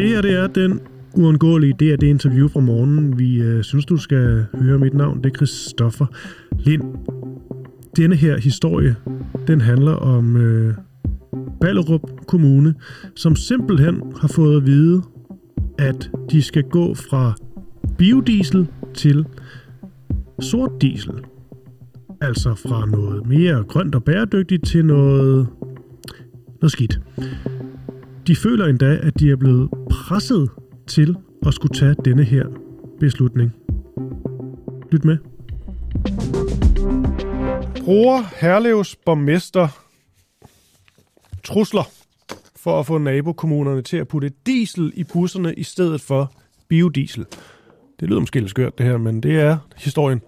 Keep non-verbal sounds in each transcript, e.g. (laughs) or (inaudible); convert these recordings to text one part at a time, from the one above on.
Det her det er den uundgåelige, det er det interview fra morgenen. Vi øh, synes, du skal høre mit navn. Det er Christoffer Lind. Denne her historie, den handler om øh, Ballerup Kommune, som simpelthen har fået at vide, at de skal gå fra biodiesel til sort diesel. Altså fra noget mere grønt og bæredygtigt til noget, noget skidt. De føler endda, at de er blevet presset til at skulle tage denne her beslutning. Lyt med. Bruger Herlevs borgmester trusler for at få nabokommunerne til at putte diesel i busserne i stedet for biodiesel. Det lyder måske lidt skørt det her, men det er historien.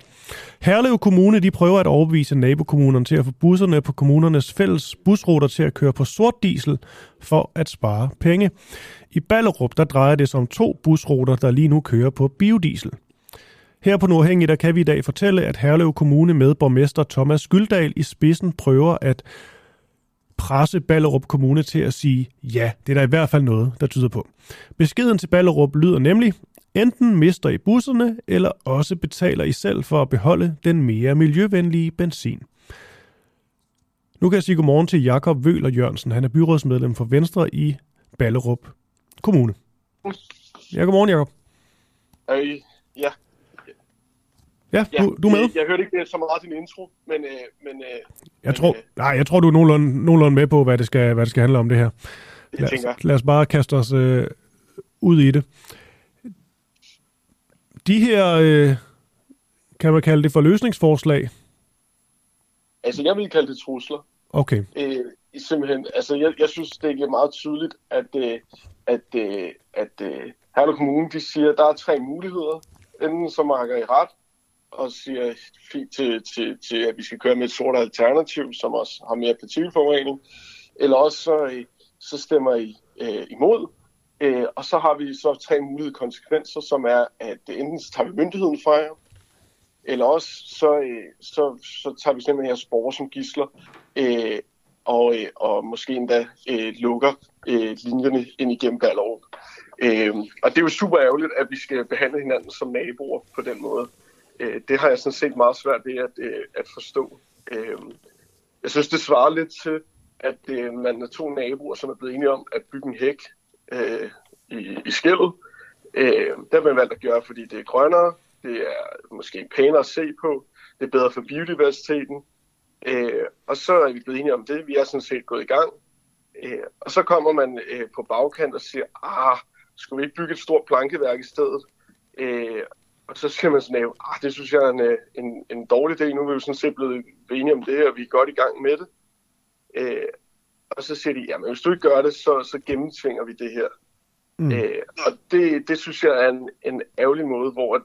Herlev Kommune de prøver at overbevise nabokommunerne til at få busserne på kommunernes fælles busruter til at køre på sort diesel for at spare penge. I Ballerup der drejer det sig om to busruter, der lige nu kører på biodiesel. Her på Nordhængig der kan vi i dag fortælle, at Herlev Kommune med borgmester Thomas Skyldal i spidsen prøver at presse Ballerup Kommune til at sige, ja, det er der i hvert fald noget, der tyder på. Beskeden til Ballerup lyder nemlig, enten mister I busserne, eller også betaler I selv for at beholde den mere miljøvenlige benzin. Nu kan jeg sige godmorgen til Jakob Vøler Jørgensen. Han er byrådsmedlem for Venstre i Ballerup Kommune. Ja, godmorgen Jakob. Øh, ja. Ja, du, du er med? Jeg, jeg hørte ikke så meget din intro, men... Øh, men øh, jeg, tror, øh, nej, jeg tror, du er nogenlunde, nogenlunde med på, hvad det, skal, hvad det skal handle om det her. Det lad, os, lad os bare kaste os øh, ud i det. De her, øh, kan man kalde det for løsningsforslag? Altså, jeg vil kalde det trusler. Okay. Øh, simpelthen, altså, jeg, jeg synes, det er meget tydeligt, at, øh, at, øh, at øh, Herlev Kommune, de siger, at der er tre muligheder. Enten så marker I ret, og siger fint til, til, til, at vi skal køre med et sort alternativ, som også har mere partikelforurening, eller også så, øh, så stemmer I øh, imod, øh, og så har vi så tre mulige konsekvenser, som er, at enten så tager vi myndigheden fra jer, eller også så, øh, så, så tager vi simpelthen jeres borgere som gisler, øh, og, øh, og måske endda øh, lukker øh, linjerne ind igennem Ballerup. Øh, og det er jo super ærgerligt, at vi skal behandle hinanden som naboer på den måde. Øh, det har jeg sådan set meget svært ved at, øh, at forstå. Øh, jeg synes, det svarer lidt til, at øh, man er to naboer, som er blevet enige om at bygge en hæk øh, i, i skældet. Øh, det har man valgt at gøre, fordi det er grønnere, det er måske pænere at se på, det er bedre for biodiversiteten, øh, og så er vi blevet enige om det. Vi er sådan set gået i gang. Øh, og så kommer man øh, på bagkant og siger, ah, skulle vi ikke bygge et stort plankeværk i stedet? Øh, og så siger man sådan, ah, det synes jeg er en, øh, en, en dårlig idé. Nu er vi jo sådan set blevet enige om det, og vi er godt i gang med det. Øh, og så siger de, jamen hvis du ikke gør det, så, så gennemtvinger vi det her. Mm. Øh, og det, det synes jeg er en, en ærgerlig måde, hvor at,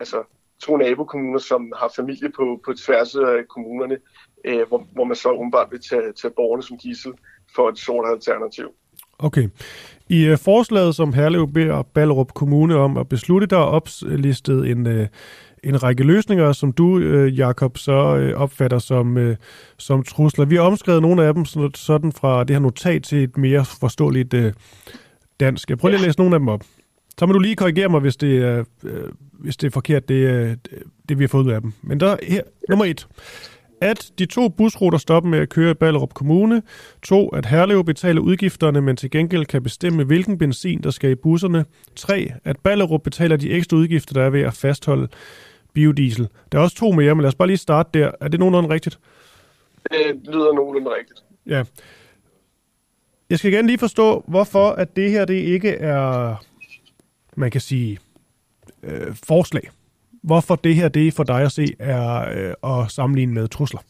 altså, to nabokommuner, som har familie på, på tværs af kommunerne, øh, hvor, hvor man så umiddelbart vil tage, tage borgerne som gissel for et sort alternativ. Okay. I uh, forslaget, som Herlev beder Ballerup Kommune om at beslutte, der er oplistet en, uh, en række løsninger, som du, uh, Jakob, så uh, opfatter som, uh, som trusler. Vi har omskrevet nogle af dem sådan fra det her notat til et mere forståeligt uh, dansk. Jeg prøver lige at læse nogle af dem op. Så må du lige korrigere mig, hvis det er, øh, hvis det er forkert, det, øh, det vi har fået ud af dem. Men der her, nummer et. At de to busruter stopper med at køre i Ballerup Kommune. To, at Herlev betaler udgifterne, men til gengæld kan bestemme, hvilken benzin, der skal i busserne. Tre, at Ballerup betaler de ekstra udgifter, der er ved at fastholde biodiesel. Der er også to mere, men lad os bare lige starte der. Er det nogenlunde rigtigt? Det lyder nogenlunde rigtigt. Ja. Jeg skal gerne lige forstå, hvorfor at det her det ikke er man kan sige, øh, forslag. Hvorfor det her, det for dig at se, er øh, at sammenligne med trusler?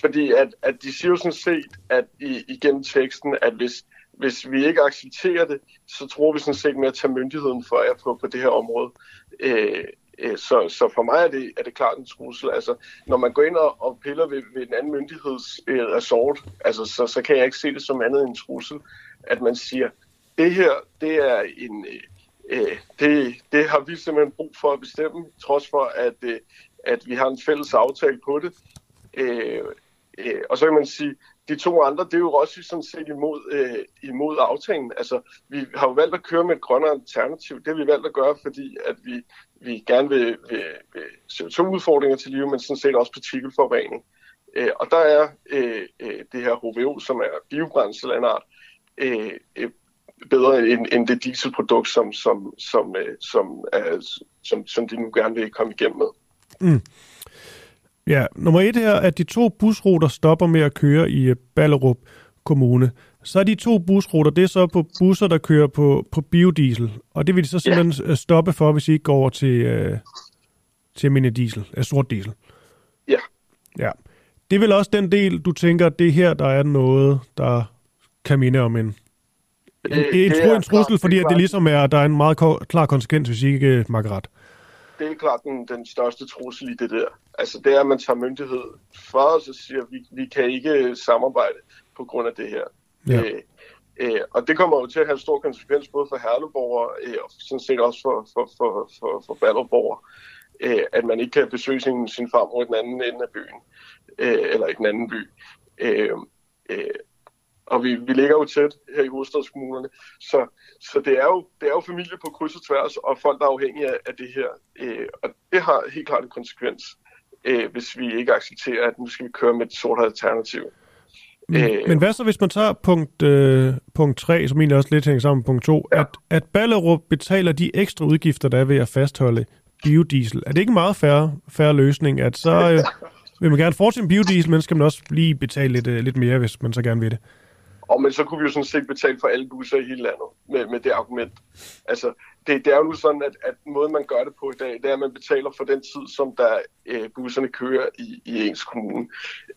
Fordi at, at de siger jo sådan set, at i, igennem teksten, at hvis, hvis vi ikke accepterer det, så tror vi sådan set med at tage myndigheden for jer på, på det her område. Øh, øh, Øh, så, så for mig er det, er det klart en trussel. Altså, når man går ind og, og piller ved, ved en anden myndigheds øh, resort, altså, så, så kan jeg ikke se det som andet end en trussel, at man siger, det her, det er en, øh, øh, det, det har vi simpelthen brug for at bestemme, trods for, at, øh, at vi har en fælles aftale på det. Øh, Øh, og så kan man sige, de to andre, det er jo også sådan set imod, øh, imod aftalen. Altså, vi har jo valgt at køre med et grønnere alternativ. Det har vi valgt at gøre, fordi at vi, vi gerne vil, vil, vil CO2-udfordringer til live, men sådan set også partikelforurening. Øh, og der er øh, øh det her HVO, som er biobrændsel øh, øh, bedre end, end det dieselprodukt, som, som, som, øh, som, er, som, som de nu gerne vil komme igennem med. Mm. Ja, nummer et her, at de to busruter stopper med at køre i Ballerup Kommune. Så er de to busruter, det er så på busser, der kører på, på biodiesel. Og det vil de så simpelthen ja. Øh, stoppe for, hvis I ikke går over til, øh, til mine diesel, øh, sort diesel. Ja. Ja. Det er vel også den del, du tænker, det her, der er noget, der kan minde om en, en, det, en, det en trussel, fordi at det ligesom er, der er en meget klar konsekvens, hvis I ikke øh, makker ret det er klart den, den største trussel i det der. Altså det er, at man tager myndighed fra os og siger, at vi, vi kan ikke samarbejde på grund af det her. Ja. Øh, øh, og det kommer jo til at have stor konsekvens både for Herleborger øh, og sådan set også for, for, for, for, for Ballerborger, øh, at man ikke kan besøge sin, sin farmor i den anden ende af byen, øh, eller i den anden by. Øh, øh, og vi, vi ligger jo tæt her i hovedstadskommunerne, så, så det, er jo, det er jo familie på kryds og tværs, og folk, der er afhængige af, af det her. Øh, og det har helt klart en konsekvens, øh, hvis vi ikke accepterer, at nu skal vi køre med et sort alternativ. Men, øh, men hvad så, hvis man tager punkt, øh, punkt 3, som egentlig også lidt hænger sammen med punkt 2, ja. at, at Ballerup betaler de ekstra udgifter, der er ved at fastholde biodiesel. Er det ikke en meget færre, færre løsning, at så øh, (laughs) vil man gerne fortsætte biodiesel, men skal man også lige betale lidt, øh, lidt mere, hvis man så gerne vil det? Og men så kunne vi jo sådan set betale for alle busser i hele landet med, med det argument. Altså, det, det er jo nu sådan, at, at måden man gør det på i dag, det er, at man betaler for den tid, som der øh, busserne kører i, i ens kommune.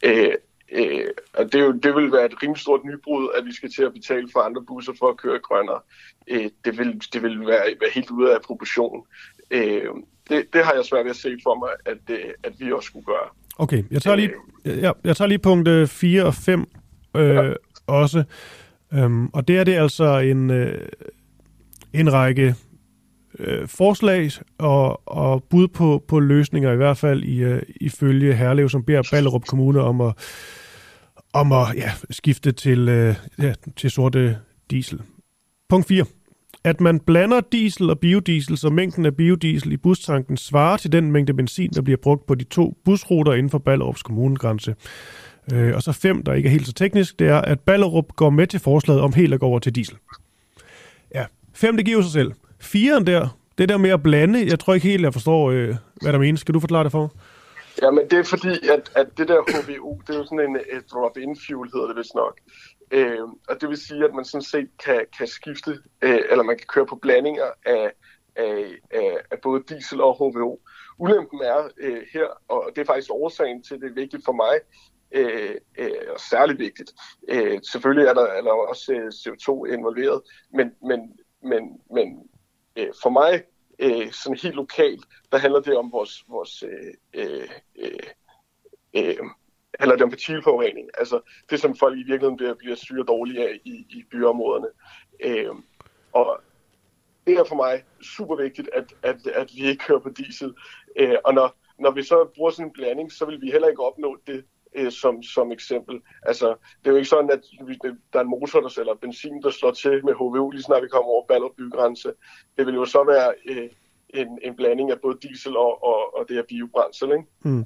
Øh, øh, og det, er jo, det vil være et rimelig stort nybrud, at vi skal til at betale for andre busser for at køre grønnere. Øh, det, vil, det vil være, være helt ude af proportion. Øh, det, det har jeg svært ved at se for mig, at, øh, at vi også skulle gøre. Okay, jeg tager lige, øh. jeg, jeg tager lige punkt 4 og 5 øh, ja også. Øhm, og det er det altså en, øh, en række øh, forslag og, og bud på, på løsninger, i hvert fald i, øh, ifølge Herlev, som beder Ballerup Kommune om at, om at ja, skifte til, øh, ja, til sorte diesel. Punkt 4. At man blander diesel og biodiesel, så mængden af biodiesel i bustanken svarer til den mængde benzin, der bliver brugt på de to busruter inden for Ballerups kommunegrænse. Øh, og så fem, der ikke er helt så teknisk, det er, at Ballerup går med til forslaget om helt at gå over til diesel. Ja, fem, det giver sig selv. Firen der, det der med at blande, jeg tror ikke helt, jeg forstår, øh, hvad der menes. Skal du forklare det for Ja, men det er fordi, at, at det der HVO, det er jo sådan en et drop-in fuel, hedder det vist nok. Øh, og det vil sige, at man sådan set kan, kan skifte, øh, eller man kan køre på blandinger af, af, af, af både diesel og HVO. Ulempen er øh, her, og det er faktisk årsagen til, det er vigtigt for mig, øh, øh, særligt vigtigt. Øh, selvfølgelig er der, er der også øh, CO2 involveret, men, men, men, men øh, for mig, øh, sådan helt lokalt, der handler det om vores, vores øh, øh, øh, øh handler det om partikelforurening. Altså det, som folk i virkeligheden bliver, bliver syre dårlige af i, i byområderne. Øh, og det er for mig super vigtigt, at, at, at vi ikke kører på diesel. Øh, og når, når vi så bruger sådan en blanding, så vil vi heller ikke opnå det, øh, som, som eksempel. Altså, det er jo ikke sådan, at der er en motor, der sælger benzin, der slår til med HVO, lige snart vi kommer over Ballerup bygrænse. Det vil jo så være øh, en, en blanding af både diesel og, og, og det her biobrændsel, ikke? Mm.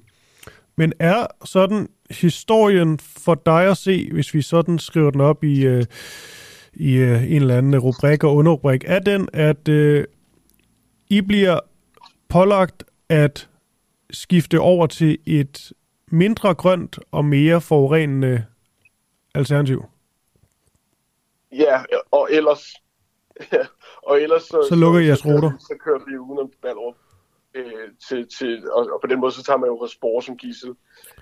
Men er sådan historien for dig at se, hvis vi sådan skriver den op i, øh, i øh, en eller anden rubrik og underrubrik, er den, at øh, I bliver pålagt at skifte over til et mindre grønt og mere forurenende alternativ? Ja, og ellers... (laughs) og ellers så, så lukker jeres ruter. Så, så kører vi udenom Ballerup. Øh, til, til, og, og, på den måde så tager man jo spore som gissel.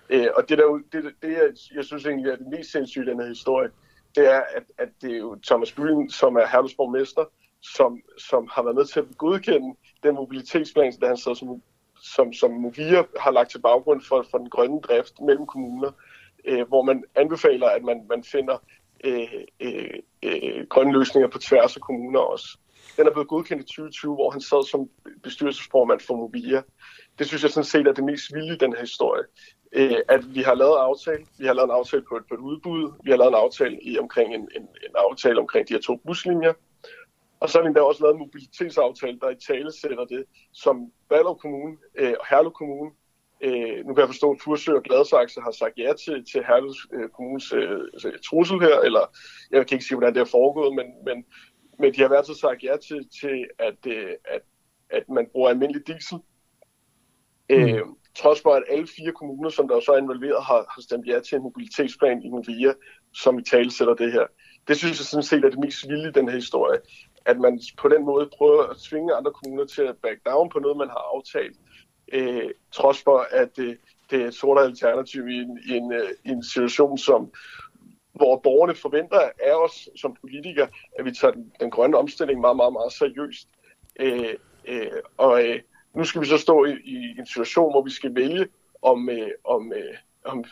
Øh, og det, der, det, det jeg, jeg synes egentlig er det mest sindssyge i den her historie, det er, at, at det er jo Thomas Byen, som er Herlevsborg mester, som, som har været med til at godkende den mobilitetsplan, der han sad som som, som Movia har lagt til baggrund for, for den grønne drift mellem kommuner, øh, hvor man anbefaler, at man, man finder øh, øh, øh, grønne løsninger på tværs af kommuner også. Den er blevet godkendt i 2020, hvor han sad som bestyrelsesformand for Movia. Det synes jeg sådan set er det mest vilde i den her historie. øh, at vi har lavet aftale. Vi har lavet en aftale på et, på et udbud. Vi har lavet en aftale i, omkring en, en, en aftale omkring de her to buslinjer. Og så har vi endda også lavet en mobilitetsaftale, der i tale sætter det, som Ballerup Kommune øh, og Herlev Kommune Øh, nu kan jeg forstå, at Fursø og Gladsaxe har sagt ja til, til Herlev øh, Kommunes øh, trussel her, eller jeg kan ikke sige, hvordan det er foregået, men, men, men de har været så sagt ja til, til at, øh, at, at man bruger almindelig diesel. Mm. Øh, trods for, at alle fire kommuner, som der så er involveret, har, har stemt ja til en mobilitetsplan i Movia, som i tale sætter det her. Det synes jeg sådan set er det mest vilde i den her historie, at man på den måde prøver at tvinge andre kommuner til at back down på noget, man har aftalt øh, trods for, at det, det er et sort alternativ i en, i, en, øh, i en situation, som, hvor borgerne forventer af os som politikere, at vi tager den, den grønne omstilling meget, meget, meget seriøst. Øh, øh, og øh, nu skal vi så stå i, i en situation, hvor vi skal vælge, om, øh, om, øh, om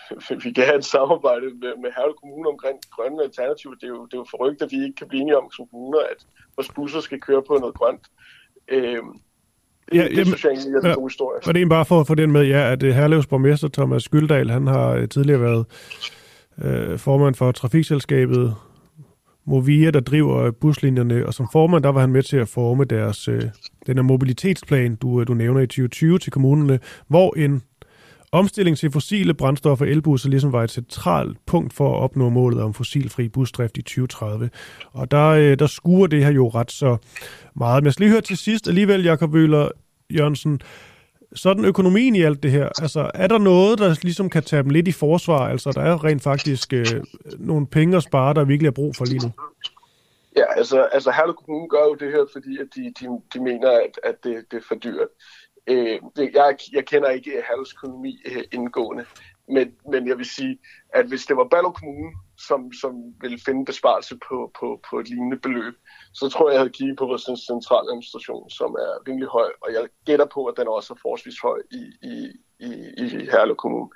vi kan have et samarbejde med, med Herlev Kommune omkring grønne alternativer. Det er, jo, det er jo forrygt, at vi ikke kan blive enige om som kommuner, at vores busser skal køre på noget grønt. Øh, det, ja, det synes jeg egentlig er en god historie. Og det er bare for at få den med, ja, at øh, Herlevs borgmester Thomas Skyldal, han har øh, tidligere været øh, formand for trafikselskabet Movia, der driver buslinjerne, og som formand, der var han med til at forme deres, øh, den her mobilitetsplan, du, øh, du nævner i 2020 til kommunerne, hvor en omstilling til fossile brændstoffer og elbusser ligesom var et centralt punkt for at opnå målet om fossilfri busdrift i 2030. Og der, øh, der skuer det her jo ret så meget. Men jeg skal lige høre til sidst alligevel, Jakob Wøhler Jørgensen, sådan økonomien i alt det her, altså er der noget, der ligesom kan tage dem lidt i forsvar? Altså der er rent faktisk øh, nogle penge at spare, der virkelig er brug for lige nu. Ja, altså, altså Herlev Kommune gør jo det her, fordi at de, de, de mener, at, at det, det er for dyrt. Øh, det, jeg, jeg kender ikke øh, Herlevs økonomi øh, indgående, men, men jeg vil sige, at hvis det var Ballerup Kommune, som, som ville finde besparelse på, på, på et lignende beløb, så tror jeg, jeg havde kigget på vores centrale administration, som er rimelig høj, og jeg gætter på, at den også er forholdsvis høj i, i, i, i Herlev Kommune.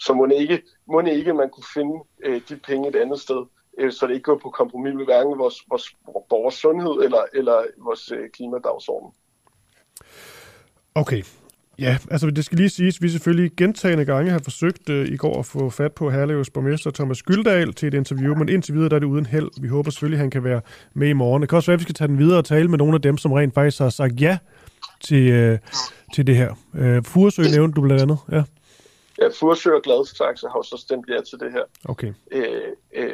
Så må ikke, må ikke man kunne finde øh, de penge et andet sted, øh, så det ikke går på kompromis med hverken vores, vores borgers sundhed eller, eller vores øh, klimadagsorden. Okay, Ja, altså det skal lige siges, at vi selvfølgelig gentagende gange har forsøgt uh, i går at få fat på Herlevs borgmester Thomas Skyldal til et interview, men indtil videre der er det uden held. Vi håber selvfølgelig, at han kan være med i morgen. Det kan også være, at vi skal tage den videre og tale med nogle af dem, som rent faktisk har sagt ja til, uh, til det her. Uh, Furesø nævnte du blandt andet, ja. Ja, Furesø og Gladsaxe har så stemt ja til det her. Okay. Øh, øh,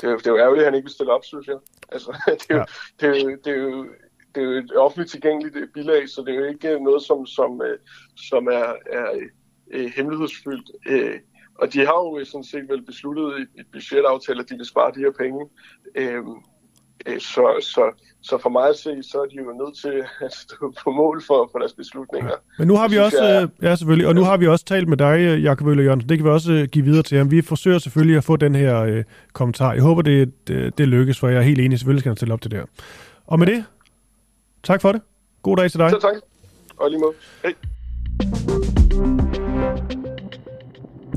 det, er jo, det er jo ærgerligt, at han ikke vil stille op, synes jeg. Altså, (laughs) det, er jo, ja. det, er jo, det er jo det er jo et offentligt tilgængeligt øh, bilag, så det er jo ikke noget, som, som, øh, som er, er øh, hemmelighedsfyldt. Og de har jo sådan set vel besluttet i et budgetaftale, at de vil spare de her penge. Så, så, så for mig at se, så er de jo nødt til at stå på mål for, for deres beslutninger. Ja. Men nu har vi også, jeg, ja selvfølgelig, og nu har vi også talt med dig, Jakob Øller Jørgensen. Det kan vi også give videre til ham. Vi forsøger selvfølgelig at få den her øh, kommentar. Jeg håber, det, det, det lykkes, for jeg er helt enig. Selvfølgelig skal han stille op til det her. Og med det, Tak for det. God dag til dig. Så tak. Og lige måde. Hej.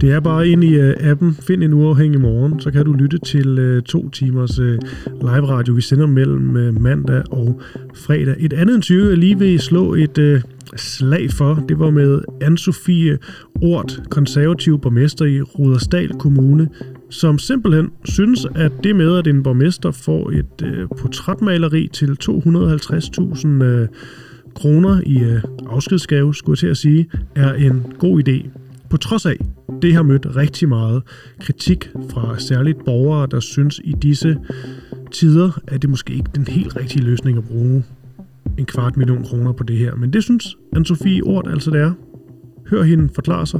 Det er bare ind i uh, appen Find en uafhængig morgen, så kan du lytte til uh, to timers uh, live radio. Vi sender mellem uh, mandag og fredag. Et andet interview, jeg lige vil slå et uh, slag for, det var med Anne-Sophie Ort, konservativ borgmester i Rudersdal Kommune, som simpelthen synes, at det med, at en borgmester får et øh, portrætmaleri til 250.000 øh, kroner i øh, afskedsgave, skulle jeg til at sige, er en god idé. På trods af, det har mødt rigtig meget kritik fra særligt borgere, der synes i disse tider, at det måske ikke den helt rigtige løsning at bruge en kvart million kroner på det her. Men det synes Anne-Sophie Ort altså det er. Hør hende forklare sig.